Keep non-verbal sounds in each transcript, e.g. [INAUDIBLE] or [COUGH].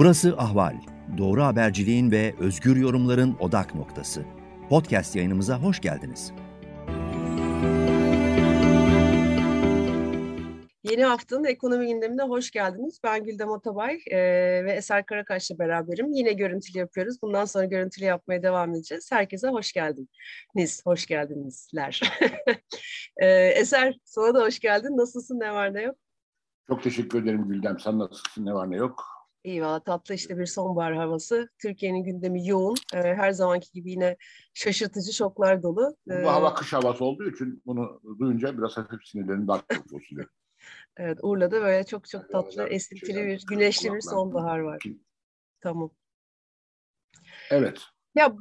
Burası Ahval. Doğru haberciliğin ve özgür yorumların odak noktası. Podcast yayınımıza hoş geldiniz. Yeni haftanın ekonomi gündemine hoş geldiniz. Ben Güldem Otabay e, ve Eser Karakaş'la beraberim. Yine görüntülü yapıyoruz. Bundan sonra görüntülü yapmaya devam edeceğiz. Herkese hoş geldiniz. Hoş geldinizler. [LAUGHS] e, Eser sana da hoş geldin. Nasılsın? Ne var ne yok? Çok teşekkür ederim Güldem. Sen nasılsın? Ne var ne yok? İyi valla tatlı işte bir sonbahar havası. Türkiye'nin gündemi yoğun. Ee, her zamanki gibi yine şaşırtıcı şoklar dolu. Ee, Bu hava kış havası olduğu için bunu duyunca biraz hafif sinirlerim daha çok bozuluyor. [LAUGHS] evet Urla'da böyle çok çok tatlı, esintili bir, güneşli bir sonbahar var. Tamam. Evet. Ya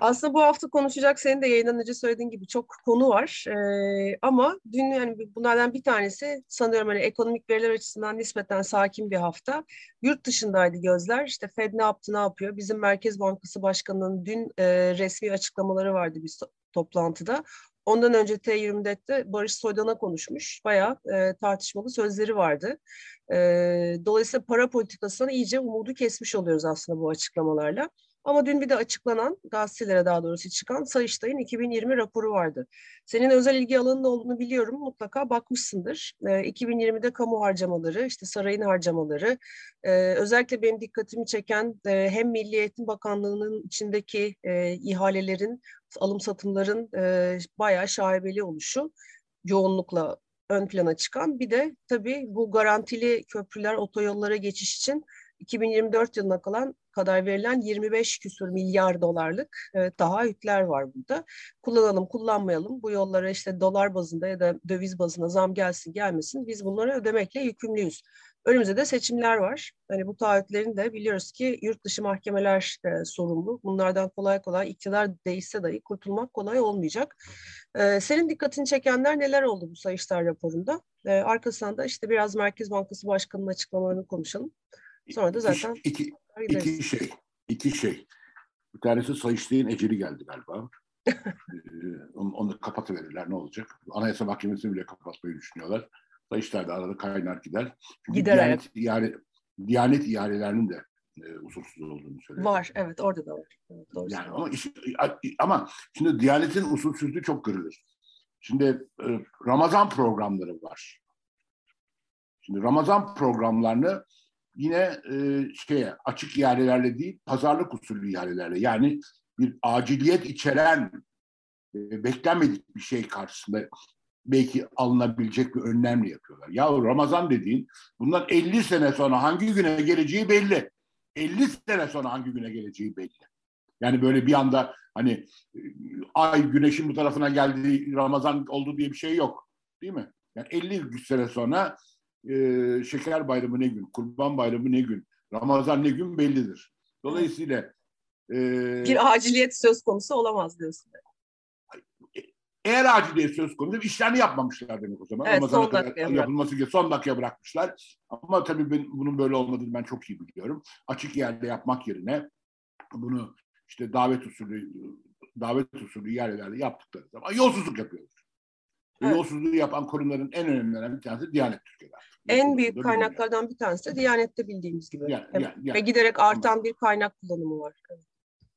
aslında bu hafta konuşacak senin de yayından önce söylediğin gibi çok konu var. Ee, ama dün yani bunlardan bir tanesi sanıyorum hani ekonomik veriler açısından nispeten sakin bir hafta. Yurt dışındaydı gözler. İşte Fed ne yaptı ne yapıyor? Bizim Merkez Bankası Başkanı'nın dün e, resmi açıklamaları vardı bir toplantıda. Ondan önce T24'te Barış Soydan'a konuşmuş. Bayağı e, tartışmalı sözleri vardı. E, dolayısıyla para politikasından iyice umudu kesmiş oluyoruz aslında bu açıklamalarla. Ama dün bir de açıklanan, gazetelere daha doğrusu çıkan Sayıştay'ın 2020 raporu vardı. Senin özel ilgi alanının olduğunu biliyorum, mutlaka bakmışsındır. E, 2020'de kamu harcamaları, işte sarayın harcamaları, e, özellikle benim dikkatimi çeken e, hem Milli Eğitim Bakanlığı'nın içindeki e, ihalelerin, alım satımların e, bayağı şaibeli oluşu, yoğunlukla ön plana çıkan. Bir de tabii bu garantili köprüler, otoyollara geçiş için 2024 yılına kalan kadar verilen 25 küsur milyar dolarlık e, taahhütler var burada. Kullanalım, kullanmayalım. Bu yollara işte dolar bazında ya da döviz bazında zam gelsin gelmesin biz bunları ödemekle yükümlüyüz. Önümüzde de seçimler var. Hani bu taahhütlerin de biliyoruz ki yurt dışı mahkemeler e, sorumlu. Bunlardan kolay kolay iktidar değişse dahi kurtulmak kolay olmayacak. E, senin dikkatini çekenler neler oldu bu Sayıştay raporunda? E, arkasından da işte biraz Merkez Bankası Başkanı'nın açıklamalarını konuşalım. Sonra da zaten iki, iki, iki şey. iki şey. Bir tanesi Sayıştay'ın eceli geldi galiba. [LAUGHS] ee, onu, onu kapatıverirler ne olacak? Anayasa Mahkemesi'ni bile kapatmayı düşünüyorlar. Sayıştay da arada kaynar gider. Çünkü gider Diyanet, evet. ihale, Diyanet ihalelerinin de e, usulsüz olduğunu söylüyor. Var evet orada da var. Evet, doğru yani ama, iş, ama şimdi Diyanet'in usulsüzlüğü çok görülür. Şimdi e, Ramazan programları var. Şimdi Ramazan programlarını yine e, şeye açık ihalelerle değil pazarlık usulü ihalelerle yani bir aciliyet içeren e, beklenmedik bir şey karşısında belki alınabilecek bir önlemle yapıyorlar. Ya Ramazan dediğin bundan 50 sene sonra hangi güne geleceği belli. 50 sene sonra hangi güne geleceği belli. Yani böyle bir anda hani e, ay güneşin bu tarafına geldi Ramazan oldu diye bir şey yok. Değil mi? Yani 50 sene sonra e, şeker bayramı ne gün, kurban bayramı ne gün, Ramazan ne gün bellidir. Dolayısıyla e, bir aciliyet söz konusu olamaz diyorsun. Eğer aciliyet söz konusu işlerini yapmamışlar demek o zaman. Evet, Ramazan'a son dakika yapılması gerekiyor. Son dakika bırakmışlar. Ama tabii ben, bunun böyle olmadığını ben çok iyi biliyorum. Açık yerde yapmak yerine bunu işte davet usulü davet usulü yerlerde yaptıkları zaman yolsuzluk yapıyorlar. Evet. Yolsuzluğu yapan kurumların en önemlilerinden bir tanesi Diyanet Türkiye'de. En büyük kaynaklardan bir tanesi de Diyanet'te bildiğimiz gibi. Yani, evet. yani, yani. Ve giderek artan bir kaynak kullanımı var.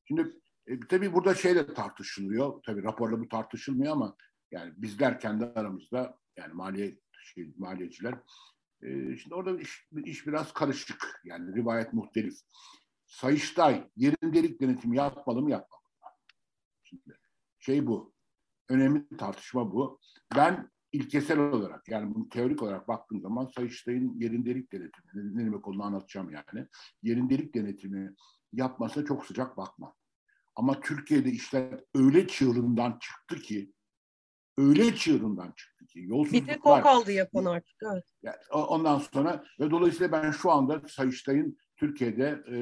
Şimdi e, tabii burada şey de tartışılıyor. Tabii raporla bu tartışılmıyor ama yani bizler kendi aramızda yani maliye şey, maliyeciler e, şimdi orada iş, iş biraz karışık. Yani rivayet muhtelif. Sayıştay yerindelik denetimi yapmalı mı yapmalı mı? Şimdi şey bu önemli tartışma bu. Ben ilkesel olarak yani bunu teorik olarak baktığım zaman Sayıştay'ın yerindelik denetimi, ne demek olduğunu anlatacağım yani. Yerindelik denetimi yapmasa çok sıcak bakma. Ama Türkiye'de işler öyle çığırından çıktı ki öyle çığırından çıktı ki yolsuzluklar. Bir tek o kaldı yapan artık. Evet. Yani ondan sonra ve dolayısıyla ben şu anda Sayıştay'ın Türkiye'de e,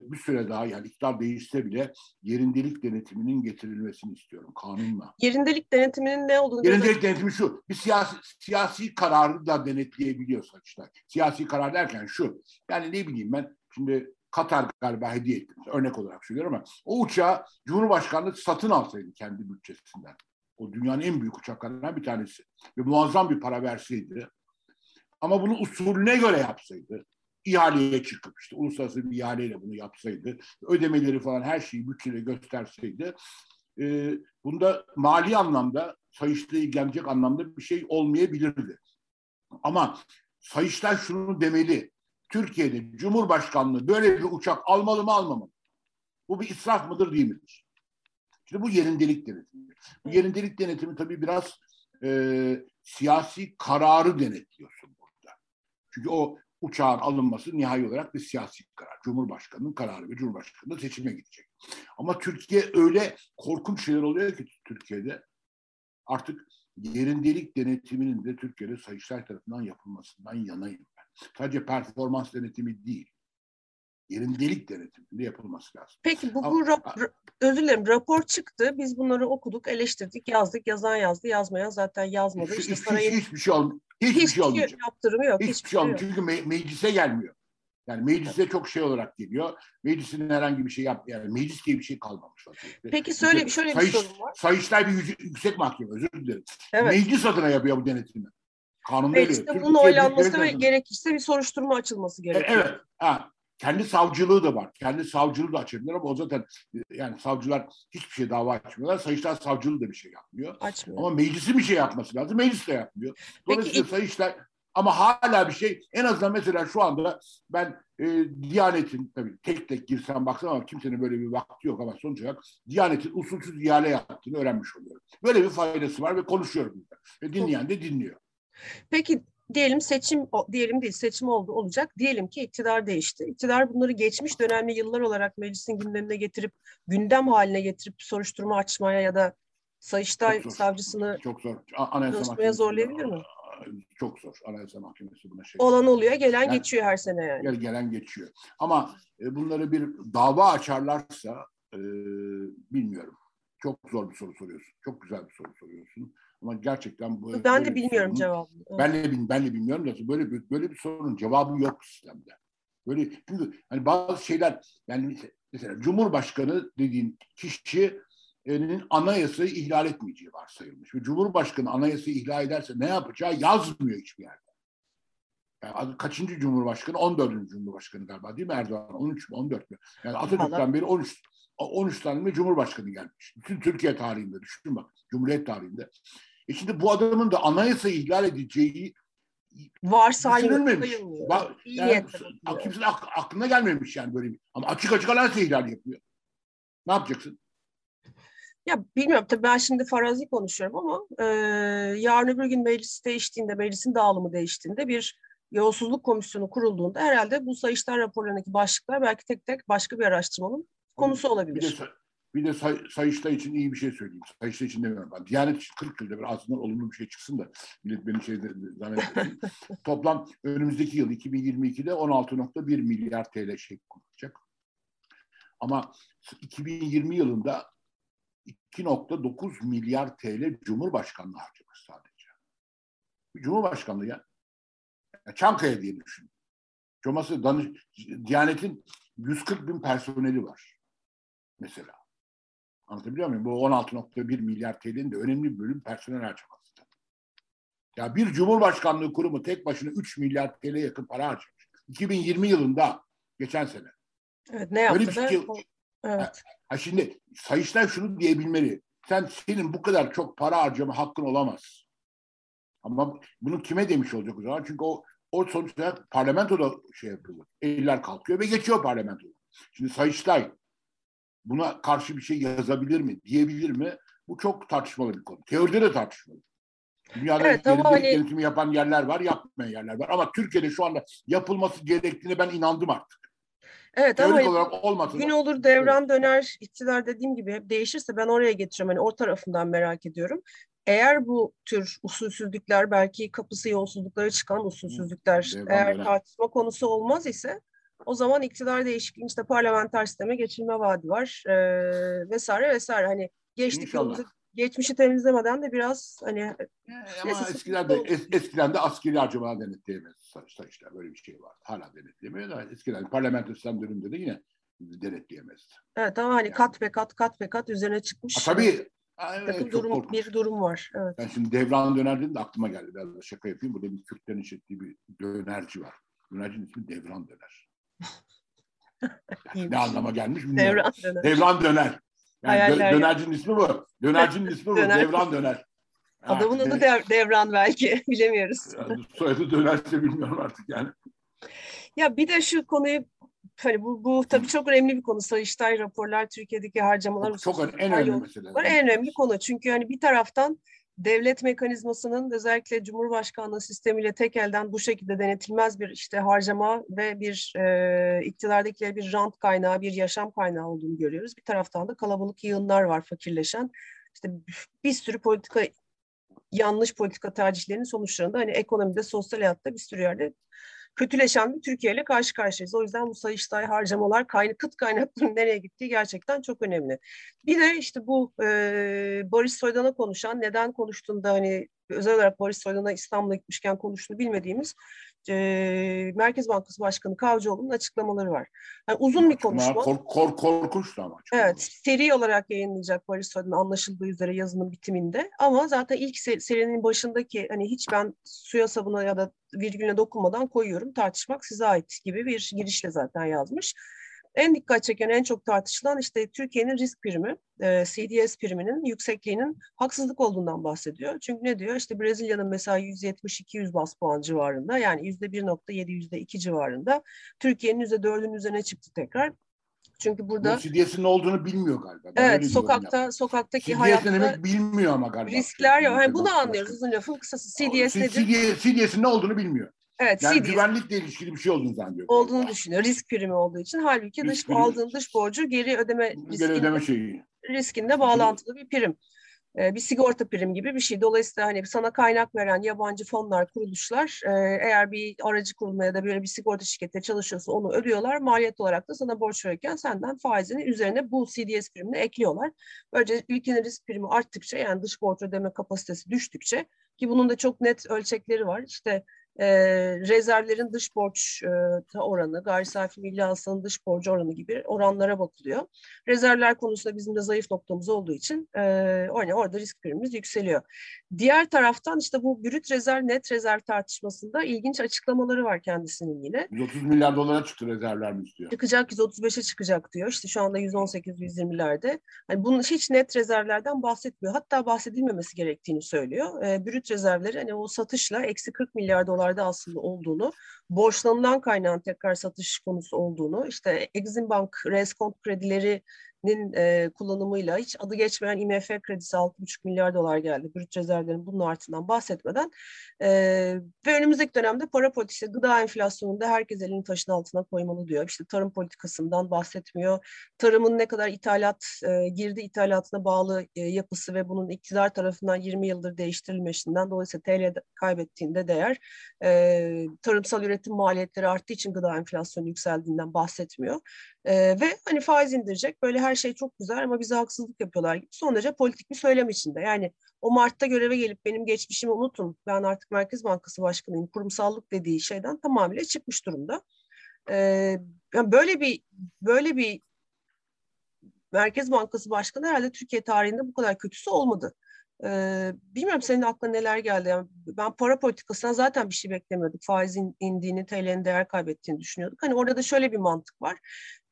bir süre daha yani iktidar değişse bile yerindelik denetiminin getirilmesini istiyorum kanunla. Yerindelik denetiminin ne olduğunu... Yerindelik denetimi şu, bir siyasi, siyasi kararı da denetleyebiliyor Sayıştay. Siyasi karar derken şu, yani ne bileyim ben şimdi Katar galiba hediye etti. Örnek olarak söylüyorum ama o uçağı Cumhurbaşkanlığı satın alsaydı kendi bütçesinden. O dünyanın en büyük uçaklarından bir tanesi. Ve muazzam bir para verseydi. Ama bunu usulüne göre yapsaydı ihaleye çıkıp işte uluslararası bir ihaleyle bunu yapsaydı, ödemeleri falan her şeyi bütçede gösterseydi e, bunda mali anlamda Sayıştay'ı ilgilenecek anlamda bir şey olmayabilirdi. Ama Sayıştay şunu demeli. Türkiye'de Cumhurbaşkanlığı böyle bir uçak almalı mı almamalı? Bu bir israf mıdır değil midir? Şimdi bu yerindelik denetimi. Bu yerindelik denetimi tabii biraz e, siyasi kararı denetliyorsun burada. Çünkü o uçağın alınması nihai olarak bir siyasi karar. Cumhurbaşkanının kararı ve Cumhurbaşkanı da seçime gidecek. Ama Türkiye öyle korkunç şeyler oluyor ki Türkiye'de artık yerindelik denetiminin de Türkiye'de Sayıştay tarafından yapılmasından yanayım ben. Sadece performans denetimi değil yerindelik denetiminde yapılması lazım. Peki bu, bu rap- özür dilerim rapor çıktı. Biz bunları okuduk, eleştirdik, yazdık. Yazan yazdı, yazmayan zaten yazmadı. Hiç, işte hiç, sarayın hiç, hiçbir şey olmuyor. Hiçbir, hiçbir şey olmayacak. yaptırımı yok. Hiçbir, hiçbir şey olmuyor. yok. Çünkü me- meclise gelmiyor. Yani meclise çok şey olarak geliyor. Meclisin herhangi bir şey yap yani meclis diye bir şey kalmamış. Peki söyle, İşte şöyle bir Sayış, sorun var. Sayıştay bir yüce- yüksek mahkeme özür dilerim. Evet. Meclis adına yapıyor bu denetimi. Kanunda. Mecliste bunun oylanması ve gerekirse bir soruşturma açılması E, gerekiyor. Evet. Ha, kendi savcılığı da var. Kendi savcılığı da açabilir ama o zaten yani savcılar hiçbir şey dava açmıyorlar. Sayıştay savcılığı da bir şey yapmıyor. Açmıyor. Ama meclisi bir şey yapması lazım. Meclis de yapmıyor. Dolayısıyla Peki- Sayıştay ama hala bir şey en azından mesela şu anda ben e, Diyanet'in tabii tek tek girsem baksam ama kimsenin böyle bir vakti yok ama sonuç olarak Diyanet'in usulsüz ihale yaptığını öğrenmiş oluyorum. Böyle bir faydası var ve konuşuyorum. burada. Ve dinleyen de dinliyor. Peki diyelim seçim diyelim değil seçim oldu olacak. Diyelim ki iktidar değişti. İktidar bunları geçmiş dönemli yıllar olarak meclisin gündemine getirip gündem haline getirip soruşturma açmaya ya da Sayıştay Çok zor. savcısını Çok zor. Anayasa zorlayabilir mi? Çok zor. Anayasa Mahkemesi buna şey. olan oluyor, gelen Yani- geçiyor her sene yani. Gel gelen geçiyor. Ama e, bunları bir dava açarlarsa e, bilmiyorum. Çok zor bir soru soruyorsun. Çok güzel bir soru soruyorsun. Ama gerçekten bu Ben de bilmiyorum sorunun- cevabını. Ben de, ben de bilmiyorum da böyle bir, böyle bir sorunun cevabı yok sistemde. Böyle çünkü hani bazı şeyler yani mesela Cumhurbaşkanı dediğin kişinin anayasayı ihlal etmeyeceği varsayılmış. Ve Cumhurbaşkanı anayasayı ihlal ederse ne yapacağı yazmıyor hiçbir yerde. Yani kaçıncı Cumhurbaşkanı? 14. Cumhurbaşkanı galiba değil mi Erdoğan? 13 mü 14 mü? Yani Atatürk'ten beri 13 13 tane mi Cumhurbaşkanı gelmiş. Bütün Türkiye tarihinde düşün bak. Cumhuriyet tarihinde. E şimdi bu adamın da anayasayı ihlal edeceği İyi yani, kimsenin ak- aklına gelmemiş yani böyle bir. Ama açık açık anayasa ihlali yapıyor. Ne yapacaksın? Ya bilmiyorum tabii ben şimdi farazi konuşuyorum ama e, yarın öbür gün meclis değiştiğinde, meclisin dağılımı değiştiğinde bir yolsuzluk komisyonu kurulduğunda herhalde bu Sayıştay raporlarındaki başlıklar belki tek tek başka bir araştırmanın konusu Bir de, olabilir. Bir de say, Sayıştay için iyi bir şey söyleyeyim. Sayıştay için demiyorum ben. Diyanet için 40 yılda bir ağzından olumlu bir şey çıksın da millet beni şey zannetmesin. [LAUGHS] Toplam önümüzdeki yıl 2022'de 16.1 milyar TL şey kullanacak. Ama 2020 yılında 2.9 milyar TL Cumhurbaşkanlığı harcamış sadece. Cumhurbaşkanlığı ya. ya Çankaya diye düşün. Çoması danış, Diyanet'in 140 bin personeli var. Mesela. Anlatabiliyor muyum? Bu 16.1 milyar TL'nin de önemli bir bölüm personel harcaması. Ya bir Cumhurbaşkanlığı kurumu tek başına 3 milyar TL yakın para harcamış. 2020 yılında geçen sene. Evet ne yaptı Böyle bir şey- Evet. Ha şimdi Sayıştay şunu diyebilmeli. Sen senin bu kadar çok para harcama hakkın olamaz. Ama bunu kime demiş olacak o zaman? Çünkü o o sonuçta parlamentoda şey yapılır. Eller kalkıyor ve geçiyor parlamentoda. Şimdi Sayıştay buna karşı bir şey yazabilir mi, diyebilir mi? Bu çok tartışmalı bir konu. Teoride de tartışmalı. Dünyada Evet, ama hani- denetimi yapan yerler var, yapmayan yerler var. Ama Türkiye'de şu anda yapılması gerektiğine ben inandım artık. Evet ama Teorik hani olarak olmasa gün olur devran döner iktidar dediğim gibi hep değişirse ben oraya getiriyorum. Hani o tarafından merak ediyorum. Eğer bu tür usulsüzlükler belki kapısı yolsuzluklara çıkan usulsüzlükler devran eğer döner. tartışma konusu olmaz ise o zaman iktidar değişikliği işte parlamenter sisteme geçilme vaadi var eee, vesaire vesaire. Hani geçtik yolumuzu geçmişi temizlemeden de biraz hani Ee, Ama Neyse, eskiden de, es- eskiden de askeri harcamalar denetleyemez Sayıştay. Böyle bir şey vardı. Hala denetleyemiyor da eskiden parlamenter sistem döneminde de yine denetleyemezdi. evet ama hani Yani. kat be kat kat be kat üzerine çıkmış tabii. Ha, bir takım evet, çok durum, korkunç. bir durum var. Evet. Ben şimdi devran döner dedim de aklıma geldi. Biraz da şaka yapayım. Burada bir Kürtlerin işlettiği bir dönerci var. Dönercinin ismi Devran Döner. [LAUGHS] ne anlama gelmiş bilmiyorum. Devran döner. Devran Döner. Yani dö- dönercinin ismi bu. Dönercinin ismi bu. [LAUGHS] Döner. Devran Döner. Adamın adı Dev- Devran belki [LAUGHS] bilemiyoruz. yani soyadı dönerse bilmiyorum artık yani. Ya bir de şu konuyu hani bu, bu tabii çok önemli bir konu. Sayıştay raporlar, Türkiye'deki harcamalar. Çok, çok en önemli mesele. En önemli konu. Çünkü hani bir taraftan devlet mekanizmasının özellikle Cumhurbaşkanlığı sistemiyle tek elden bu şekilde denetilmez bir işte harcama ve bir e, iktidardakileri bir rant kaynağı, bir yaşam kaynağı olduğunu görüyoruz. Bir taraftan da kalabalık yığınlar var fakirleşen. İşte bir sürü politika yanlış politika tercihlerinin sonuçlarında hani ekonomide, sosyal hayatta bir sürü yerde kötüleşen bir Türkiye ile karşı karşıyayız. O yüzden bu sayıştay harcamalar, kayna, kıt kaynakların [LAUGHS] nereye gittiği gerçekten çok önemli. Bir de işte bu e, Boris Soydan'a konuşan, neden konuştuğunda hani özel olarak Boris Soydan'a İstanbul'a gitmişken konuştuğunu bilmediğimiz e, Merkez Bankası Başkanı Kavcıoğlu'nun açıklamaları var. Yani uzun bir konuşma. Kork, kork, korkunçtu ama. çok. Evet, seri olarak yayınlayacak Barış Soydan anlaşıldığı üzere yazının bitiminde. Ama zaten ilk se- serinin başındaki hani hiç ben suya sabuna ya da virgülüne dokunmadan koyuyorum tartışmak size ait gibi bir girişle zaten yazmış. En dikkat çeken, en çok tartışılan işte Türkiye'nin risk primi, e, CDS priminin yüksekliğinin haksızlık olduğundan bahsediyor. Çünkü ne diyor? İşte Brezilya'nın mesela 170-200 bas puan civarında yani %1.7, %2 civarında. Türkiye'nin %4'ün üzerine çıktı tekrar. Çünkü burada Bu CDS'in ne olduğunu bilmiyor galiba. Ben Evet, sokakta ya. sokaktaki CDS hayatta demek bilmiyor ama galiba. riskler yok. Yani bunu anlıyoruz uzun lafın kısası. CDS nedir? CDS, CDS'in ne olduğunu bilmiyor. Evet, Yani CDS güvenlikle ilişkili bir şey olduğunu zannediyor. olduğunu galiba. düşünüyor. Risk primi olduğu için. Halbuki Risk dış primi. aldığın dış borcu geri ödeme Geri riskinde, ödeme şeyi. riskinde bağlantılı bir prim. Ee, bir sigorta prim gibi bir şey. Dolayısıyla hani sana kaynak veren yabancı fonlar, kuruluşlar e, eğer bir aracı kurulma ya da böyle bir sigorta şirkette çalışıyorsa onu ödüyorlar. Maliyet olarak da sana borç verirken senden faizini üzerine bu CDS primini ekliyorlar. Böylece ülkenin risk primi arttıkça yani dış borç ödeme kapasitesi düştükçe ki bunun da çok net ölçekleri var. İşte e, rezervlerin dış borç e, oranı, gayri safi milli hasılanın dış borcu oranı gibi oranlara bakılıyor. Rezervler konusunda bizim de zayıf noktamız olduğu için e, hani orada risk primimiz yükseliyor. Diğer taraftan işte bu brüt rezerv, net rezerv tartışmasında ilginç açıklamaları var kendisinin yine. 130 milyar dolara çıktı rezervler mi istiyor? Çıkacak 135'e çıkacak diyor. İşte şu anda 118-120'lerde. Hani bunun hiç net rezervlerden bahsetmiyor. Hatta bahsedilmemesi gerektiğini söylüyor. E, brüt rezervleri hani o satışla eksi 40 milyar dolarda aslında olduğunu, borçlanılan kaynağın tekrar satış konusu olduğunu, işte Exim Bank reskont kredileri e, kullanımıyla hiç adı geçmeyen IMF kredisi 6,5 milyar dolar geldi. Brüt rezervlerin bunun artıından bahsetmeden. E, ve önümüzdeki dönemde para politikası, gıda enflasyonunda herkes elini taşın altına koymalı diyor. İşte tarım politikasından bahsetmiyor. Tarımın ne kadar ithalat, e, girdi ithalatına bağlı e, yapısı ve bunun iktidar tarafından 20 yıldır değiştirilmesinden dolayısıyla TL kaybettiğinde değer e, tarımsal üretim maliyetleri arttığı için gıda enflasyonu yükseldiğinden bahsetmiyor. E, ve hani faiz indirecek böyle her şey çok güzel ama bize haksızlık yapıyorlar gibi son derece politik bir söylem içinde. Yani o Mart'ta göreve gelip benim geçmişimi unutun ben artık Merkez Bankası Başkanıyım kurumsallık dediği şeyden tamamıyla çıkmış durumda. E, yani böyle bir böyle bir Merkez Bankası Başkanı herhalde Türkiye tarihinde bu kadar kötüsü olmadı. Ee, bilmiyorum senin aklına neler geldi. Yani ben para politikasından zaten bir şey beklemiyorduk. Faizin indiğini, TL'nin değer kaybettiğini düşünüyorduk. Hani orada da şöyle bir mantık var.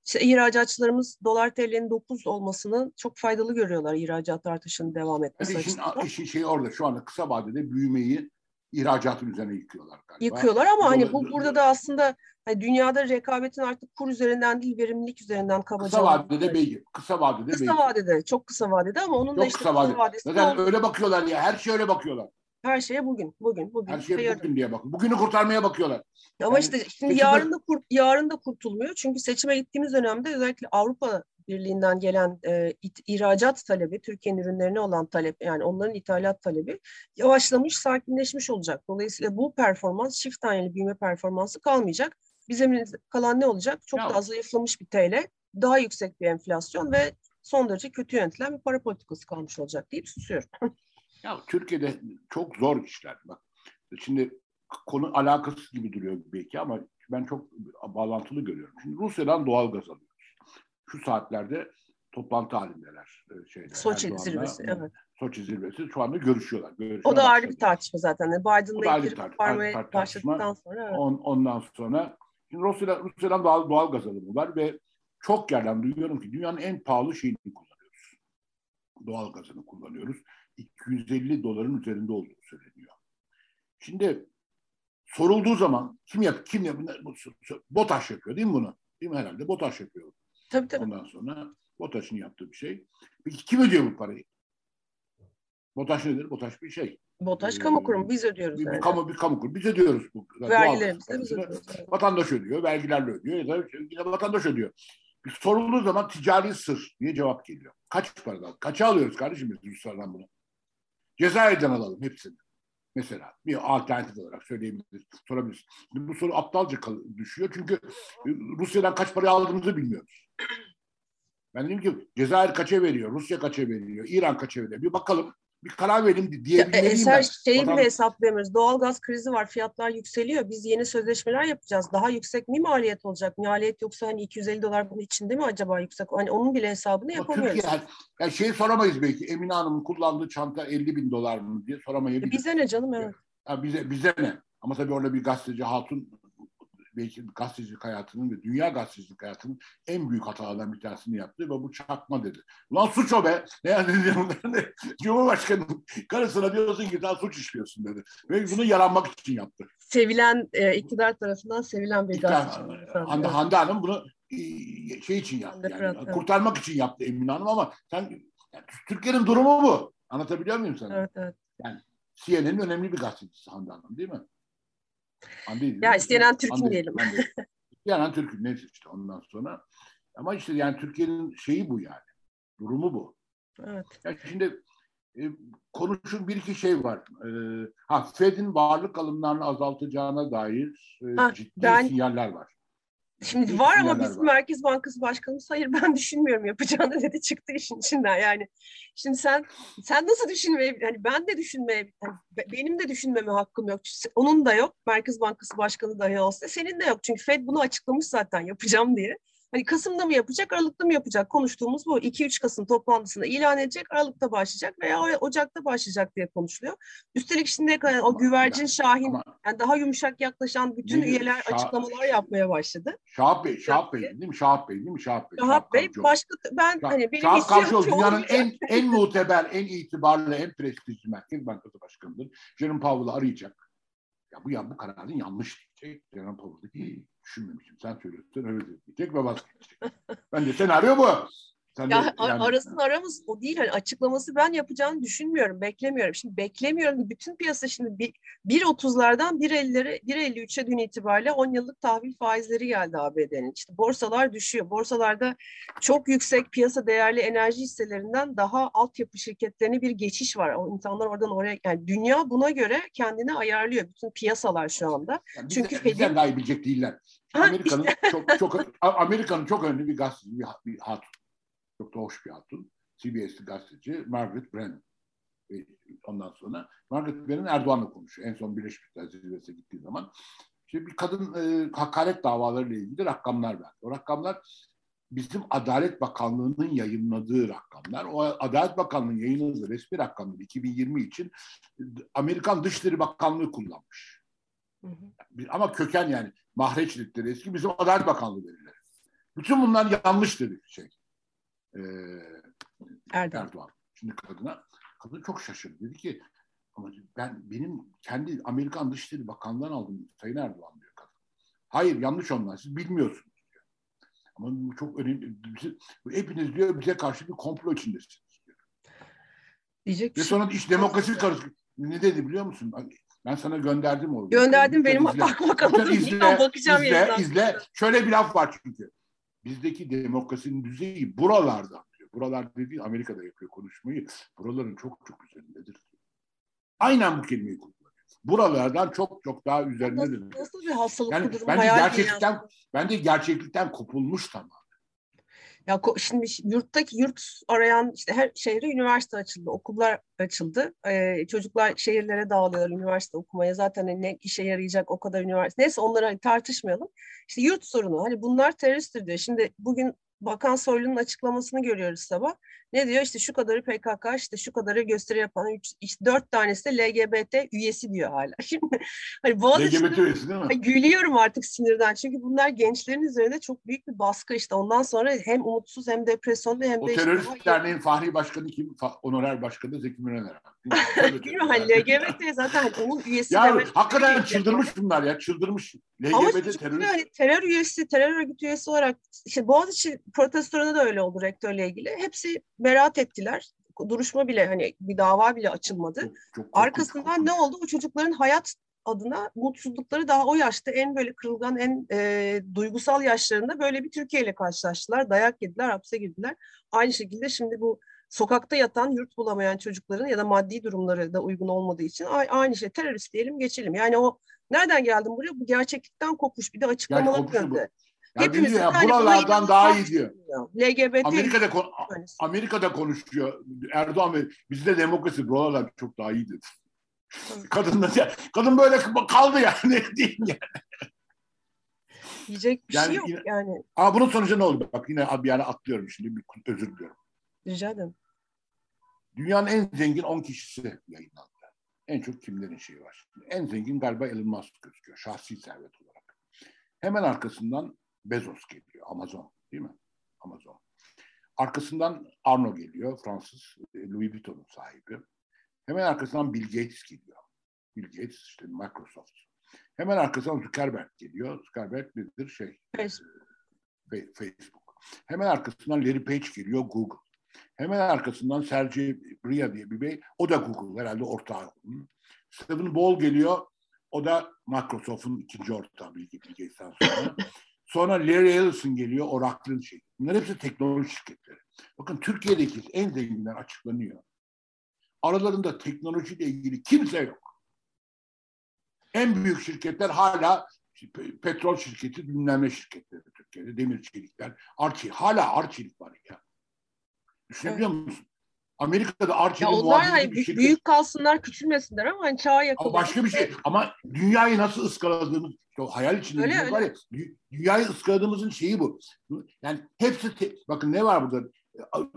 İşte ihracatçılarımız dolar TL'nin 9 olmasını çok faydalı görüyorlar ihracat artışının devam etmesi Yani işin, açısından. işin şeyi orada şu anda kısa vadede büyümeyi ihracatın üzerine yıkıyorlar galiba. Yıkıyorlar ama hani bu burada da aslında hani dünyada rekabetin artık kur üzerinden değil verimlilik üzerinden kabaca. Kısa vadede belki. Kısa vadede Kısa belki. vadede, çok kısa vadede ama onun da Çok işte kısa vadede. vadesi Zaten öyle bakıyorlar ya. Her şeye öyle bakıyorlar. Her şeye bugün, bugün, bugün. Her şeye yarın. bugün diye bakın. Bugünü kurtarmaya bakıyorlar. Ama Yani işte şimdi seçime- yarın da kurt, yarın da kurtulmuyor. Çünkü seçime gittiğimiz dönemde özellikle Avrupa Birliği'nden gelen e, it- ihracat talebi, Türkiye'nin ürünlerine olan talep, yani onların ithalat talebi yavaşlamış, sakinleşmiş olacak. Dolayısıyla bu performans, çift taneli büyüme performansı kalmayacak. Bizim kalan ne olacak? Çok Ya- daha zayıflamış bir TL, daha yüksek bir enflasyon ve son derece kötü yönetilen bir para politikası kalmış olacak deyip susuyorum. [LAUGHS] Ya Türkiye'de çok zor işler. Bak şimdi konu alakasız gibi duruyor belki ama ben çok bağlantılı görüyorum. Şimdi Rusya'dan doğal gaz alıyoruz. Şu saatlerde toplantı halindeler. E, şeyde, Soçi Erdoğan'la, zirvesi, evet. Soçi zirvesi şu anda görüşüyorlar. görüşüyorlar o da ayrı bir tartışma zaten. Biden'la ilgili parmaya başladıktan sonra. Evet. On, ondan sonra şimdi Rusya, Rusya'dan doğal, doğal gaz alımı var ve çok yerden duyuyorum ki dünyanın en pahalı şeyini kullanıyoruz. Doğal gazını kullanıyoruz. 250 doların üzerinde olduğu söyleniyor. Şimdi sorulduğu zaman kim yap kim yap BOTAŞ yapıyor değil mi bunu? Değil mi herhalde? BOTAŞ yapıyor. Tabii tabii. Ondan sonra BOTAŞ'ın yaptığı bir şey. Peki kim ödüyor bu parayı? BOTAŞ nedir? BOTAŞ bir şey. BOTAŞ ee, kamu kurumu biz ödüyoruz. Bir, yani. kamu, bir kamu kurumu biz ödüyoruz. Bu, Vergilerimizi biz ödüyoruz. Vatandaş ödüyor, vergilerle ödüyor ya da yine vatandaş ödüyor. Sorulduğu zaman ticari sır diye cevap geliyor. Kaç paradan? Kaça alıyoruz kardeşim biz Ruslardan bunu? Cezayir'den alalım hepsini. Mesela bir alternatif olarak söyleyebiliriz, sorabiliriz. Bu soru aptalca düşüyor çünkü e, Rusya'dan kaç para aldığımızı bilmiyoruz. Ben dedim ki Cezayir kaça veriyor, Rusya kaça veriyor, İran kaça veriyor. Bir bakalım bir karar verelim diyebilmeliyim Eser şeyi Vatan... bile hesaplayamıyoruz. Doğalgaz krizi var. Fiyatlar yükseliyor. Biz yeni sözleşmeler yapacağız. Daha yüksek mi maliyet olacak? Maliyet yoksa hani 250 dolar bunun içinde mi acaba yüksek? Hani onun bile hesabını yapamıyoruz. Türkiye, yani şey soramayız belki. Emine Hanım'ın kullandığı çanta 50 bin dolar mı diye soramayabiliriz. Bize ne canım evet. Ya bize, bize ne? Ama tabii orada bir gazeteci hatun belki gazetecilik hayatının ve dünya gazetecilik hayatının en büyük hatalarından bir tanesini yaptı ve bu çakma dedi. Ulan suç o be. Ne yani Cumhurbaşkanı karısına diyorsun ki daha suç işliyorsun dedi. Ve bunu yaranmak için yaptı. Sevilen e, iktidar tarafından sevilen bir gazeteci. Hande, Hande Hanım bunu e, şey için yaptı. Yani, evet. kurtarmak için yaptı Emine Hanım ama sen yani, Türkiye'nin durumu bu. Anlatabiliyor muyum sana? Evet, evet. Yani CNN'in önemli bir gazetecisi Hande Hanım değil mi? Hande, ya istenen Türk'ün diyelim. [LAUGHS] İstenen Türk'ün neyse işte ondan sonra. Ama işte yani Türkiye'nin şeyi bu yani. Durumu bu. Evet. Yani şimdi e, konuşun bir iki şey var. E, ha Fed'in varlık alımlarını azaltacağına dair e, ha, ciddi ben, sinyaller var. Şimdi Hiç var ama bizim var. Merkez Bankası Başkanımız hayır ben [LAUGHS] düşünmüyorum yapacağını dedi çıktı işin içinden yani. Şimdi sen sen nasıl düşünmeye hani ben de düşünmeye yani benim de düşünmeme hakkım yok. Onun da yok. Merkez Bankası Başkanı dahi olsa senin de yok. Çünkü Fed bunu açıklamış zaten yapacağım diye. Hani Kasım'da mı yapacak, Aralık'ta mı yapacak? Konuştuğumuz bu. 2-3 Kasım toplantısında ilan edecek, Aralık'ta başlayacak veya Ocak'ta başlayacak diye konuşuluyor. Üstelik şimdi kadar o güvercin şahin, ama, yani daha yumuşak yaklaşan bütün ne, üyeler Şah, açıklamalar yapmaya başladı. Şahap Bey, Şahap Bey değil mi? Şahap Bey değil mi? Şahap Bey. Şahap Bey, başka ben Şah, hani benim Şahap Kavcıoğlu dünyanın en en muteber, en itibarlı, en prestijli Merkez Bankası Başkanı'dır. Jerome Powell'ı arayacak. Ya bu ya bu kararın yanlış diyecek. Jerome Powell değil düşünmemişim. Sen söylüyorsun öyle diyecek ve vazgeçecek. ben de senaryo bu. Sen ya yani... arasın aramız o değil. Hani açıklaması ben yapacağını düşünmüyorum, beklemiyorum. Şimdi beklemiyorum. Bütün piyasa şimdi bir, 1.30'lardan 1.50'lere 1.53'e dün itibariyle 10 yıllık tahvil faizleri geldi ABD'nin. İşte borsalar düşüyor. Borsalarda çok yüksek piyasa değerli enerji hisselerinden daha altyapı şirketlerine bir geçiş var. O insanlar oradan oraya yani dünya buna göre kendini ayarlıyor. Bütün piyasalar şu anda. Yani Çünkü bizden, bizden daha iyi bilecek değiller. Amerika'nın işte. çok çok Amerika'nın çok önemli bir bir, bir hatun. Çok da hoş bir hatun. CBS'li gazeteci Margaret Brennan. E, ondan sonra Margaret Brennan Erdoğan'la konuşuyor. En son Birleşmiş Milletler Zirvesi'ne gittiği zaman. İşte bir kadın e, hakaret davalarıyla ilgili rakamlar verdi. O rakamlar bizim Adalet Bakanlığı'nın yayınladığı rakamlar. O Adalet Bakanlığı'nın yayınladığı resmi rakamlar 2020 için Amerikan Dışişleri Bakanlığı kullanmış. Hı hı. Ama köken yani mahreçlikleri eski bizim Adalet Bakanlığı verileri. Bütün bunlar yanlış dedi şey. Ee, Erdoğan. Erdoğan. Şimdi kadına kadın çok şaşırdı. Dedi ki ama ben benim kendi Amerikan Dışişleri Bakanlığı'ndan aldım Sayın Erdoğan diyor kadın. Hayır yanlış onlar siz bilmiyorsunuz diyor. Ama bu çok önemli. Hepiniz diyor bize karşı bir komplo içindesiniz diyor. Diyecek Ve şey sonra iş demokrasi karışık. Ne dedi biliyor musun? Ben sana gönderdim onu. Gönderdim benim izle. [LAUGHS] bak bakalım. [LAUGHS] İzle, bakacağım izle, izle, izle. Şöyle bir laf var çünkü. Bizdeki demokrasinin düzeyi buralardan diyor. Buralar dediği Amerika'da yapıyor konuşmayı. Buraların çok çok üzerindedir. Aynen bu kelimeyi kullanıyor. Buralardan çok çok daha üzerindedir. Nasıl, nasıl bir hastalık yani, bu durum? Bence gerçeklikten, bence gerçeklikten kopulmuş tamam. Ya şimdi yurttaki yurt arayan işte her şehre üniversite açıldı, okullar açıldı. Ee, çocuklar şehirlere dağılıyor üniversite okumaya. Zaten hani ne işe yarayacak o kadar üniversite. Neyse onları hani tartışmayalım. İşte yurt sorunu. Hani bunlar teröristtir diyor. Şimdi bugün Bakan Soylu'nun açıklamasını görüyoruz sabah. Ne diyor? İşte şu kadarı PKK, işte şu kadarı gösteri yapan, üç, işte dört tanesi de LGBT üyesi diyor hala. [LAUGHS] Şimdi hani LGBT üyesi değil mi? gülüyorum artık sinirden. Çünkü bunlar gençlerin üzerinde çok büyük bir baskı işte. Ondan sonra hem umutsuz hem depresyonda hem O de işte terörist daha- derneğin Fahri Başkanı kim? Fa- Onorer Başkanı Zeki Müren Değil mi? [LAUGHS] Hani LGBT zaten hani onun üyesi Ya demek. hakikaten çıldırmış bunlar ya çıldırmış. LGBT terörist. hani terör üyesi, terör örgütü üyesi olarak işte Boğaziçi protestolarında da öyle oldu rektörle ilgili. Hepsi beraat ettiler. Duruşma bile hani bir dava bile açılmadı. Çok, çok Arkasından korkunç. ne oldu? O çocukların hayat adına mutsuzlukları daha o yaşta en böyle kırılgan, en e, duygusal yaşlarında böyle bir Türkiye ile karşılaştılar. Dayak yediler, hapse girdiler. Aynı şekilde şimdi bu sokakta yatan, yurt bulamayan çocukların ya da maddi durumları da uygun olmadığı için aynı şey terörist diyelim geçelim. Yani o nereden geldim buraya? Bu gerçekten kopmuş. Bir de açıklamalar kopuşu bu. Yönde. Ya Hepimizin diyor ya buralardan daha iyi diyor. LGBT Amerika'da kon-. Amerika'da konuşuyor. Erdoğan ve bizde demokrasi buralar çok daha iyi dedi. Kadın da kadın böyle kaldı yani [LAUGHS] diyeyim ya. Diyecek bir Yani şey yok yine- yani. Ama bunun sonucu ne oldu? Bak yine abi yani atlıyorum şimdi bir özür diliyorum. Rica ederim. Dünyanın en zengin 10 kişisi yayınlandı. En çok kimlerin şeyi var. En zengin galiba Elon Musk gözüküyor. Şahsi servet olarak. Hemen arkasından Bezos geliyor. Amazon değil mi? Amazon. Arkasından Arno geliyor. Fransız e, Louis Vuitton'un sahibi. Hemen arkasından Bill Gates geliyor. Bill Gates işte Microsoft. Hemen arkasından Zuckerberg geliyor. Zuckerberg nedir? Şey, Facebook. Fe- Facebook. Hemen arkasından Larry Page geliyor Google. Hemen arkasından Sergey Brin diye bir bey. O da Google herhalde ortağı. Hı. Stephen Ball geliyor. O da Microsoft'un ikinci ortağı Bill Gates'ten sonra. Sonra Larry Ellison geliyor. Oracle'ın şey. Bunlar hepsi teknoloji şirketleri. Bakın Türkiye'deki en zenginler açıklanıyor. Aralarında teknolojiyle ilgili kimse yok. En büyük şirketler hala pe- petrol şirketi, bilmem ne şirketleri Türkiye'de, demir çelikler, Arçelik. Hala Arçelik var ya. Düşünebiliyor musun? Amerika'da Ya onlar muadili hani bir büyük, şirket. büyük kalsınlar, küçülmesinler ama hani çağa yakın. Ama başka bir şey. Ama dünyayı nasıl ıskaladığımız, o hayal içinde Öyle, var ya, dü- dünyayı ıskaladığımızın şeyi bu. Yani hepsi, te- bakın ne var burada?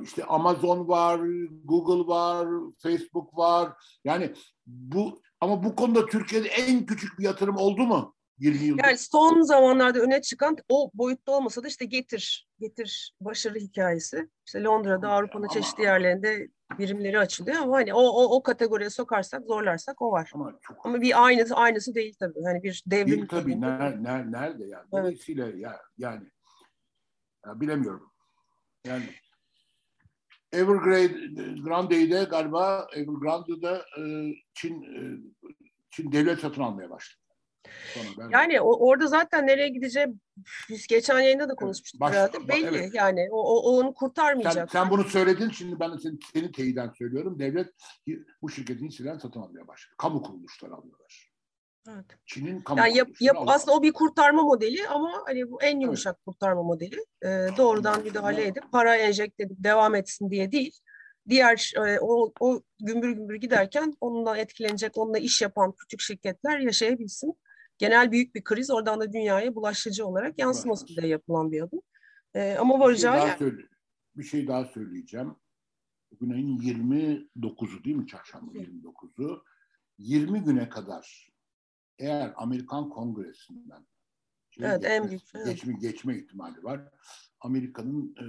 İşte Amazon var, Google var, Facebook var. Yani bu ama bu konuda Türkiye'de en küçük bir yatırım oldu mu? 20 yılda. Yani son zamanlarda öne çıkan o boyutta olmasa da işte getir, getir başarı hikayesi. İşte Londra'da, Avrupa'nın çeşitli yerlerinde birimleri açılıyor ama hani o, o, o kategoriye sokarsak, zorlarsak o var. ama çok Ama bir aynısı aynısı değil tabii. Hani bir devrim. Değil tabii. Ner, ner, nerede yani? Evet. Dolayısıyla ya, yani ya bilemiyorum. Yani Evergrande'de galiba Evergrande'da e, Çin e, Çin devlet satın almaya başladı. Sonra ben, Yani o, orada zaten nereye gideceği biz geçen yayında da konuşmuştuk baş- herhalde. Belli evet. yani o, o, o onu sen, kurtarmayacak. sen bunu söyledin şimdi ben de senin, senin teyiden söylüyorum. Devlet bu şirketin hisselerini satın almaya başladı. Kamu kuruluşları alıyorlar. Evet. Çin'in kamu Yani yap, yap, aslında o bir kurtarma modeli ama hani bu en yumuşak kurtarma modeli. Ee, doğrudan müdahale edip para enjekte edip devam etsin diye değil. Diğer e, o, o gümbür gümbür giderken onunla etkilenecek, onunla iş yapan küçük şirketler yaşayabilsin. Genel büyük bir kriz oradan da dünyaya bulaşıcı olarak yansıması diye yapılan bir adım. Ee, ama Bir şey, varacağı yer. söyle, bir şey daha söyleyeceğim. Bugün ayın 29'u değil mi? Çarşamba 29'u. 20 güne kadar eğer Amerikan Kongresi'nden şey Evet, en geçmez- büyük, evet. geçme, geçme ihtimali var. Amerika'nın e,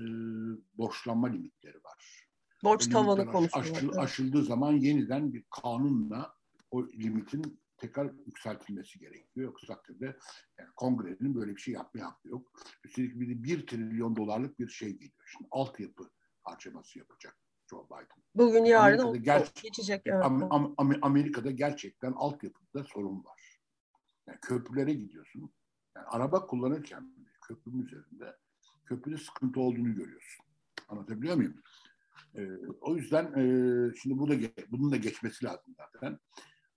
borçlanma limitleri var. Borç tavanı konusunda. aşıl- aşıldığı zaman yeniden bir kanunla o limitin tekrar yükseltilmesi gerekiyor. Yoksa takdirde yani kongrenin böyle bir şey yapmaya hakkı yok. Üstelik bir 1 trilyon dolarlık bir şey geliyor. Şimdi altyapı harcaması yapacak Joe Biden. Bugün yarın Amerika'da o geçecek. Evet. Am- am- am- Amerika'da gerçekten altyapıda sorun var. Yani köprülere gidiyorsun. Yani araba kullanırken köprünün üzerinde köprüde sıkıntı olduğunu görüyorsun. Anlatabiliyor muyum? Ee, o yüzden e, şimdi bu da bunun da geçmesi lazım zaten.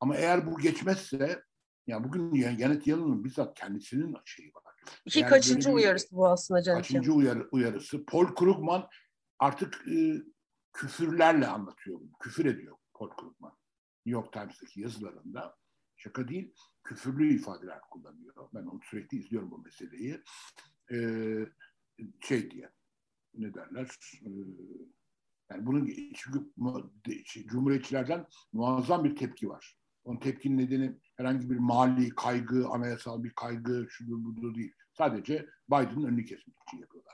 Ama eğer bu geçmezse ya bugün ya- Janet Yellen'ın bizzat kendisinin şeyi var. İki Yani kaçıncı uyarısı bu aslında Canet Kaçıncı uyarı, uyarısı. Paul Krugman artık e, küfürlerle anlatıyor. bunu. Küfür ediyor Paul Krugman. New York Times'taki yazılarında. Şaka değil, küfürlü ifadeler kullanıyor. Ben onu sürekli izliyorum bu meseleyi. E, şey diye, ne derler e, yani bunun çünkü şey, Cumhuriyetçilerden muazzam bir tepki var. Onun tepkinin nedeni herhangi bir mali kaygı, anayasal bir kaygı, şudur budur değil. Sadece Biden'ın önünü kesmek için yapıyorlar.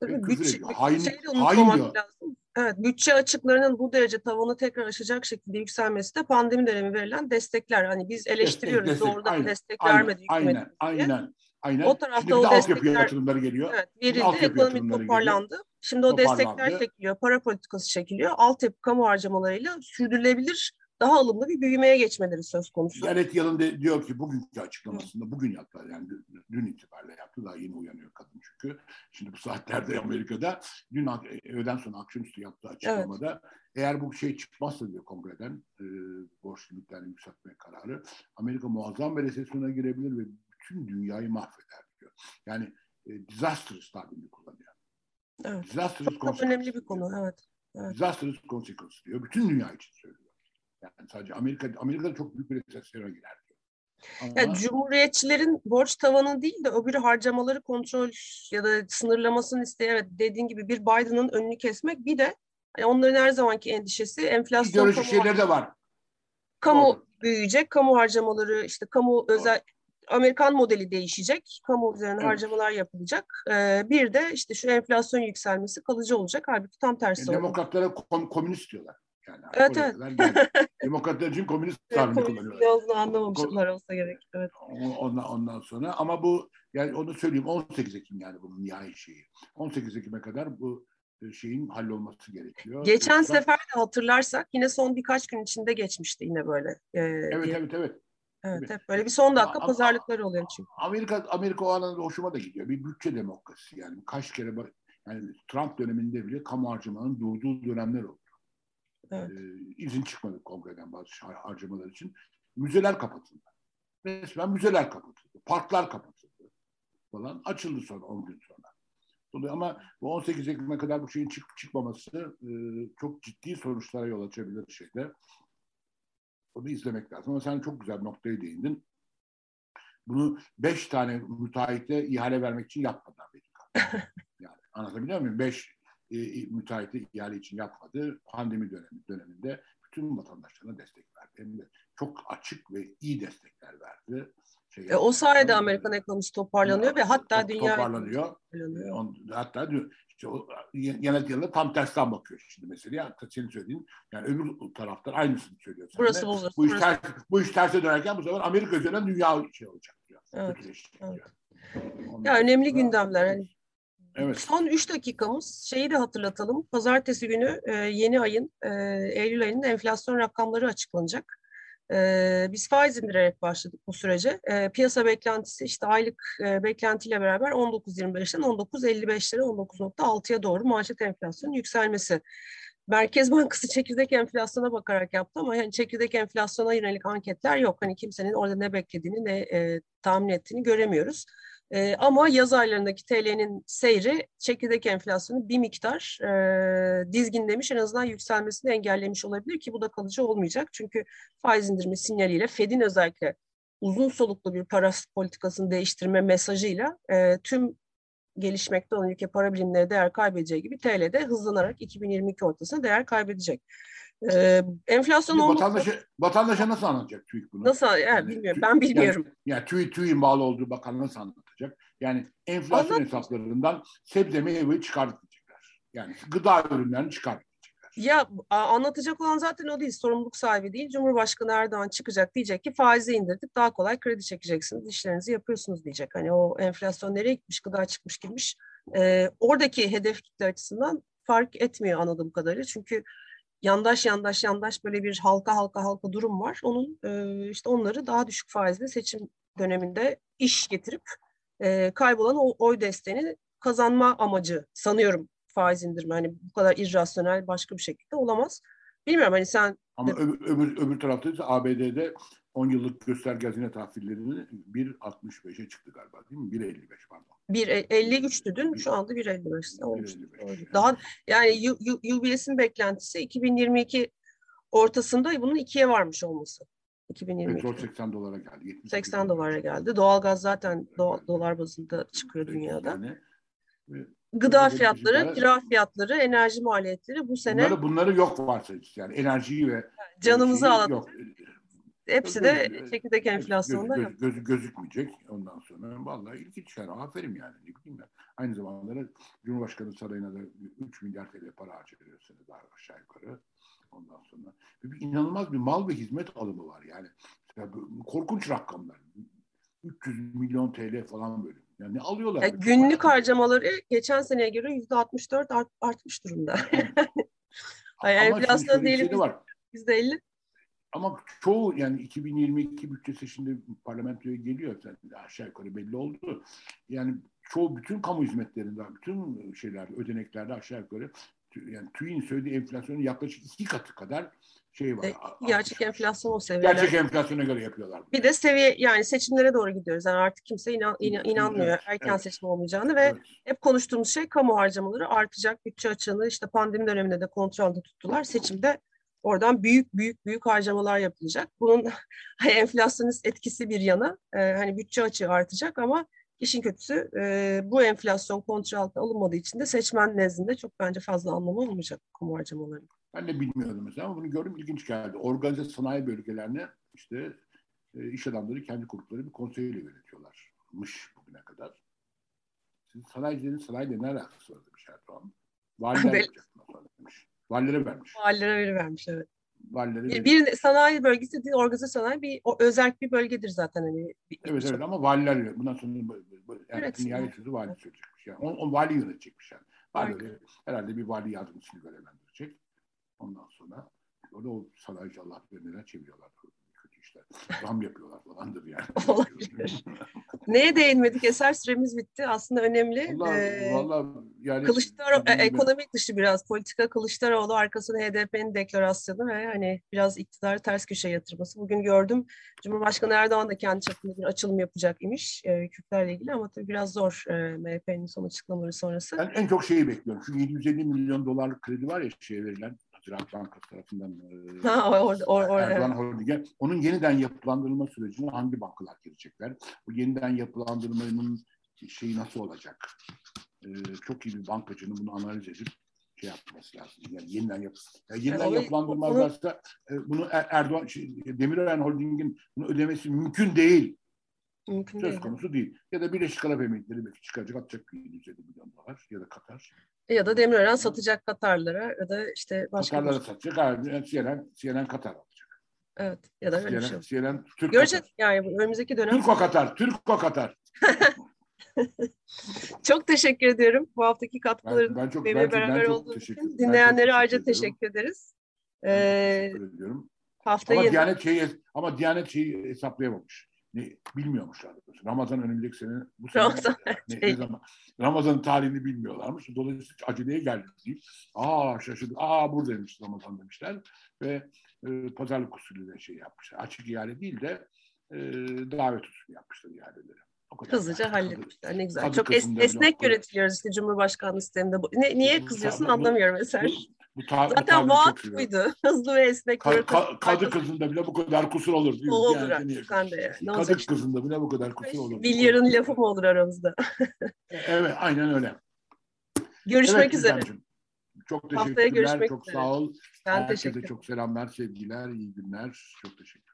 Tabii bütçe, hain, şey hain diyor. Lazım. Evet, bütçe açıklarının bu derece tavanı tekrar aşacak şekilde yükselmesi de pandemi dönemi verilen destekler. Hani biz eleştiriyoruz destek, destek, doğrudan aynen, destek aynen, vermedi Aynen, aynen, aynen. O tarafta Şimdi o destekler yatırımları geliyor. Evet, verildi, ekonomi toparlandı. Geliyor. Şimdi o destekler çekiliyor, para politikası çekiliyor. Altyapı kamu harcamalarıyla sürdürülebilir daha alımlı bir büyümeye geçmeleri söz konusu. Janet Yellen de diyor ki bugünkü açıklamasında, bugün yaptı yani dün itibariyle yaptı, daha yeni uyanıyor kadın çünkü. Şimdi bu saatlerde [LAUGHS] Amerika'da, dün öğleden sonra akşamüstü yaptığı açıklamada, evet. eğer bu şey çıkmazsa diyor kongreden, e, borç limitlerini yükseltme kararı, Amerika muazzam bir resesyona girebilir ve bütün dünyayı mahveder diyor. Yani e, disastrous tabirini kullanıyor. Evet. Disastrous çok önemli bir konu, evet. evet. Disastrous consequence diyor. Bütün dünya için söylüyor. Yani sadece Amerika Amerika'da çok büyük bir resesyona girer. Ama... Yani Cumhuriyetçilerin borç tavanı değil de öbürü harcamaları kontrol ya da sınırlamasını isteyen evet dediğin gibi bir Biden'ın önünü kesmek bir de yani onların her zamanki endişesi enflasyon. Görüşü şeyler de var. Kamu Doğru. büyüyecek, kamu harcamaları işte kamu Doğru. özel Amerikan modeli değişecek, kamu üzerine evet. harcamalar yapılacak. Ee, bir de işte şu enflasyon yükselmesi kalıcı olacak. Halbuki tam tersi yani Demokratlara kom komünist diyorlar. Yani evet evet. [LAUGHS] Demokratlar için komünist tabirini kullanıyorlar. Komünist anlamamışlar olsa gerek. Evet. Ondan, ondan sonra ama bu yani onu söyleyeyim 18 Ekim yani bunun nihai şeyi. 18 Ekim'e kadar bu e, şeyin hallolması gerekiyor. Geçen Yoksa... sefer de hatırlarsak yine son birkaç gün içinde geçmişti yine böyle. Ee, evet diye. evet evet. Evet, evet. böyle bir son dakika ama, pazarlıkları oluyor çünkü. Amerika Amerika o alanda hoşuma da gidiyor. Bir bütçe demokrasisi yani. Kaç kere yani Trump döneminde bile kamu harcamanın durduğu dönemler oldu. Evet. E, izin çıkmadı kongreden bazı harcamalar için. Müzeler kapatıldı. Resmen müzeler kapatıldı. Parklar kapatıldı falan. Açıldı sonra 10 gün sonra. Ama bu 18 Ekim'e kadar bu şeyin çık çıkmaması e, çok ciddi sonuçlara yol açabilir şeyde. Onu izlemek lazım. Ama sen çok güzel bir noktaya değindin. Bunu beş tane müteahhite ihale vermek için yapmadı Amerika. [LAUGHS] yani anlatabiliyor muyum? Beş e, müteahhitli ihale için yapmadı. Pandemi dönemi, döneminde bütün vatandaşlarına destek verdi. Hem de çok açık ve iyi destekler verdi. Şey, e, o sayede Amerikan ekonomisi toparlanıyor ve hatta dünya toparlanıyor. toparlanıyor. On, hatta işte o, genel yılda tam tersten bakıyor şimdi mesela. Hatta senin söylediğin yani öbür taraftan aynısını söylüyor. Burası bu. Bu iş, ters, bu iş terse dönerken bu sefer Amerika üzerinden dünya şey olacak diyor. Evet. evet. Ya önemli gündemler. Hani Evet. Son 3 dakikamız şeyi de hatırlatalım. Pazartesi günü e, yeni ayın, e, Eylül ayının enflasyon rakamları açıklanacak. E, biz faiz indirerek başladık bu sürece. E, piyasa beklentisi işte aylık e, beklentiyle beraber 19.25'ten 19.55'lere 19.6'ya doğru manşet enflasyon yükselmesi. Merkez Bankası çekirdek enflasyona bakarak yaptı ama yani çekirdek enflasyona yönelik anketler yok. Hani kimsenin orada ne beklediğini ne e, tahmin ettiğini göremiyoruz. E, ama yaz aylarındaki TL'nin seyri çekirdek enflasyonu bir miktar e, dizginlemiş en azından yükselmesini engellemiş olabilir ki bu da kalıcı olmayacak. Çünkü faiz indirme sinyaliyle Fed'in özellikle uzun soluklu bir para politikasını değiştirme mesajıyla e, tüm gelişmekte olan ülke para birimleri değer kaybedeceği gibi TL de hızlanarak 2022 ortasında değer kaybedecek. Ee, enflasyon olmasa... Vatandaşa, vatandaşa nasıl anlatacak TÜİK bunu? Nasıl? Yani, yani bilmiyorum. Ben bilmiyorum. Yani, yani TÜİK, TÜİK'in bağlı olduğu bakan nasıl anlatacak? Yani enflasyon Anlat... hesaplarından sebze meyveyi çıkartacaklar. Yani gıda ürünlerini çıkartacaklar. Ya anlatacak olan zaten o değil. Sorumluluk sahibi değil. Cumhurbaşkanı Erdoğan çıkacak diyecek ki faizi indirdik daha kolay kredi çekeceksiniz. işlerinizi yapıyorsunuz diyecek. Hani o enflasyon nereye gitmiş gıda çıkmış girmiş. Ee, oradaki hedef kitle açısından fark etmiyor anladığım kadarıyla. Çünkü yandaş yandaş yandaş böyle bir halka halka halka durum var. Onun e, işte onları daha düşük faizle seçim döneminde iş getirip e, kaybolan o oy desteğini kazanma amacı sanıyorum faiz indirme. Hani bu kadar irrasyonel başka bir şekilde olamaz. Bilmiyorum hani sen... Ama de... öbür, öbür, öbür tarafta ise ABD'de 10 yıllık gösterge hazine tahvillerinin 1.65'e çıktı galiba değil mi? 1.55 pardon. 1.53'tü dün şu anda 1.55. Daha yani UBS'in beklentisi 2022 ortasında bunun ikiye varmış olması. 2022. Petrol 80 dolara geldi. 80 dolara geldi. Doğalgaz zaten do, dolar bazında çıkıyor dünyada. Yani, Gıda fiyatları, kira fiyatları, enerji maliyetleri bu sene... Bunları, bunları yok varsa yani enerjiyi ve... Canımızı alan. Hepsi de çekirdek enflasyonda göz, göz, göz, gözükmeyecek. Ondan sonra vallahi ilginç yani aferin yani ne bileyim ben. Aynı zamanda Cumhurbaşkanı Sarayı'na da 3 milyar TL para harcıyor daha aşağı yukarı. Ondan sonra bir inanılmaz bir mal ve hizmet alımı var yani. yani korkunç rakamlar. 300 milyon TL falan böyle. Yani ne alıyorlar? Yani günlük harcamaları geçen seneye göre yüzde 64 art, artmış durumda. [LAUGHS] Yani. enflasyon değil yüzde 50. Ama çoğu yani 2022 bütçesi şimdi parlamentoya geliyor. Yani aşağı yukarı belli oldu. Yani çoğu bütün kamu hizmetlerinden, bütün şeyler, ödeneklerde aşağı yukarı yani TÜİ'nin söylediği enflasyonun yaklaşık iki katı kadar şey var. E, gerçek enflasyon o seviyede. Gerçek enflasyona göre yapıyorlar. Bir de seviye yani seçimlere doğru gidiyoruz. Yani artık kimse inan, inan, inanmıyor evet, erken evet. seçim olmayacağını ve evet. hep konuştuğumuz şey kamu harcamaları artacak. Bütçe açığını işte pandemi döneminde de kontrolde tuttular. Seçimde oradan büyük büyük büyük harcamalar yapılacak. Bunun [LAUGHS] enflasyonist etkisi bir yana e, hani bütçe açığı artacak ama İşin kötüsü e, bu enflasyon kontrol altına alınmadığı için de seçmen nezdinde çok bence fazla anlamı olmayacak kamu harcamalarının. Ben de bilmiyordum mesela ama bunu gördüm ilginç geldi. Organize sanayi bölgelerine işte e, iş adamları kendi kurdukları bir konseyiyle yönetiyorlarmış bugüne kadar. Siz sanayicilerin sanayiyle ne alakası var demiş Erdoğan. Valiler yapacak demiş. Valilere vermiş. Valilere vermiş evet valileri bir, bir sanayi bölgesi değil, organize sanayi bir o, özel bir bölgedir zaten. Hani, bir, evet bir evet ama valiler bundan sonra yani evet, nihayet sözü vali söyleyecekmiş. Yani. O, o vali yönetecekmiş yani. Vali, herhalde bir vali yardımcısını görevlendirecek. Ondan sonra orada o sanayici Allah bilir çeviriyorlar işler. Ram yapıyorlar falandır yani. [LAUGHS] Olabilir. Neye değinmedik? Eser süremiz bitti. Aslında önemli. Vallahi, ee, vallahi yani Kılıçdaroğlu, e, ekonomik dışı biraz politika Kılıçdaroğlu arkasında HDP'nin deklarasyonu ve hani biraz iktidarı ters köşe yatırması. Bugün gördüm Cumhurbaşkanı Erdoğan da kendi çapında bir açılım yapacak imiş e, Kürtlerle ilgili ama tabii biraz zor e, MHP'nin son açıklamaları sonrası. Ben en çok şeyi bekliyorum. Şu 750 milyon dolarlık kredi var ya şeye verilen Ziraat Bankası tarafından ha, orada, or, or, Erdoğan evet. Holding'e onun yeniden yapılandırılma sürecine hangi bankalar girecekler? Bu yeniden yapılandırmanın şeyi nasıl olacak? Ee, çok iyi bir bankacının bunu analiz edip şey yapması lazım. Yani yeniden yap yani yeniden yani yapılandırmazlarsa e, bunu er, Erdoğan şey, Demirören Holding'in bunu ödemesi mümkün değil. Mümkün Söz değil. konusu değil. Ya da Birleşik Arap Emirlikleri belki çıkacak atacak 150 milyon dolar ya da Katar. Ya da Demirören satacak Katarlara ya da işte başka Katarlara bir... satacak. Hayır, CNN, CNN Katar alacak. Evet ya da öyle CNN, şey. CNN Türk Göreceğiz Katar. yani önümüzdeki dönem. Türk o Katar, Türk o Katar. [LAUGHS] çok teşekkür ediyorum bu haftaki katkıların ben, ben çok, benimle ben, beraber ben olduğunuz için. Dinleyenlere çok ayrıca teşekkür ederiz. Ee, teşekkür ediyorum. Haftayı ama Diyanet şeyi ama Diyanet şeyi hesaplayamamış ne, bilmiyormuşlar. Ramazan önümüzdeki sene bu sene Ramazan, ne, [LAUGHS] ne zaman Ramazan tarihini bilmiyorlarmış. Dolayısıyla aceleye geldi deyip aa şaşırdık. Aa buradaymış Ramazan demişler ve e, pazarlık usulüyle şey yapmışlar. Açık ihale değil de e, davet usulü yapmışlar ihaleleri. Hızlıca halletmişler. Ne güzel. Çok es, esnek yönetiliyoruz işte Cumhurbaşkanlığı sisteminde. Ne, niye kızıyorsun anlamıyorum mesela. Bu ta, Zaten bu vaat buydu. Hızlı ve esnek. Ka, ka, kadı kızında bile bu kadar kusur olur. O olur yani, sen de yani. Kadı kızında bile bu kadar kusur olur. Milyarın lafı mı olur aramızda? evet aynen öyle. Görüşmek evet, üzere. Çok teşekkürler. Çok üzere. sağ ol. Ben Herkese teşekkür çok selamlar, sevgiler, iyi günler. Çok teşekkürler.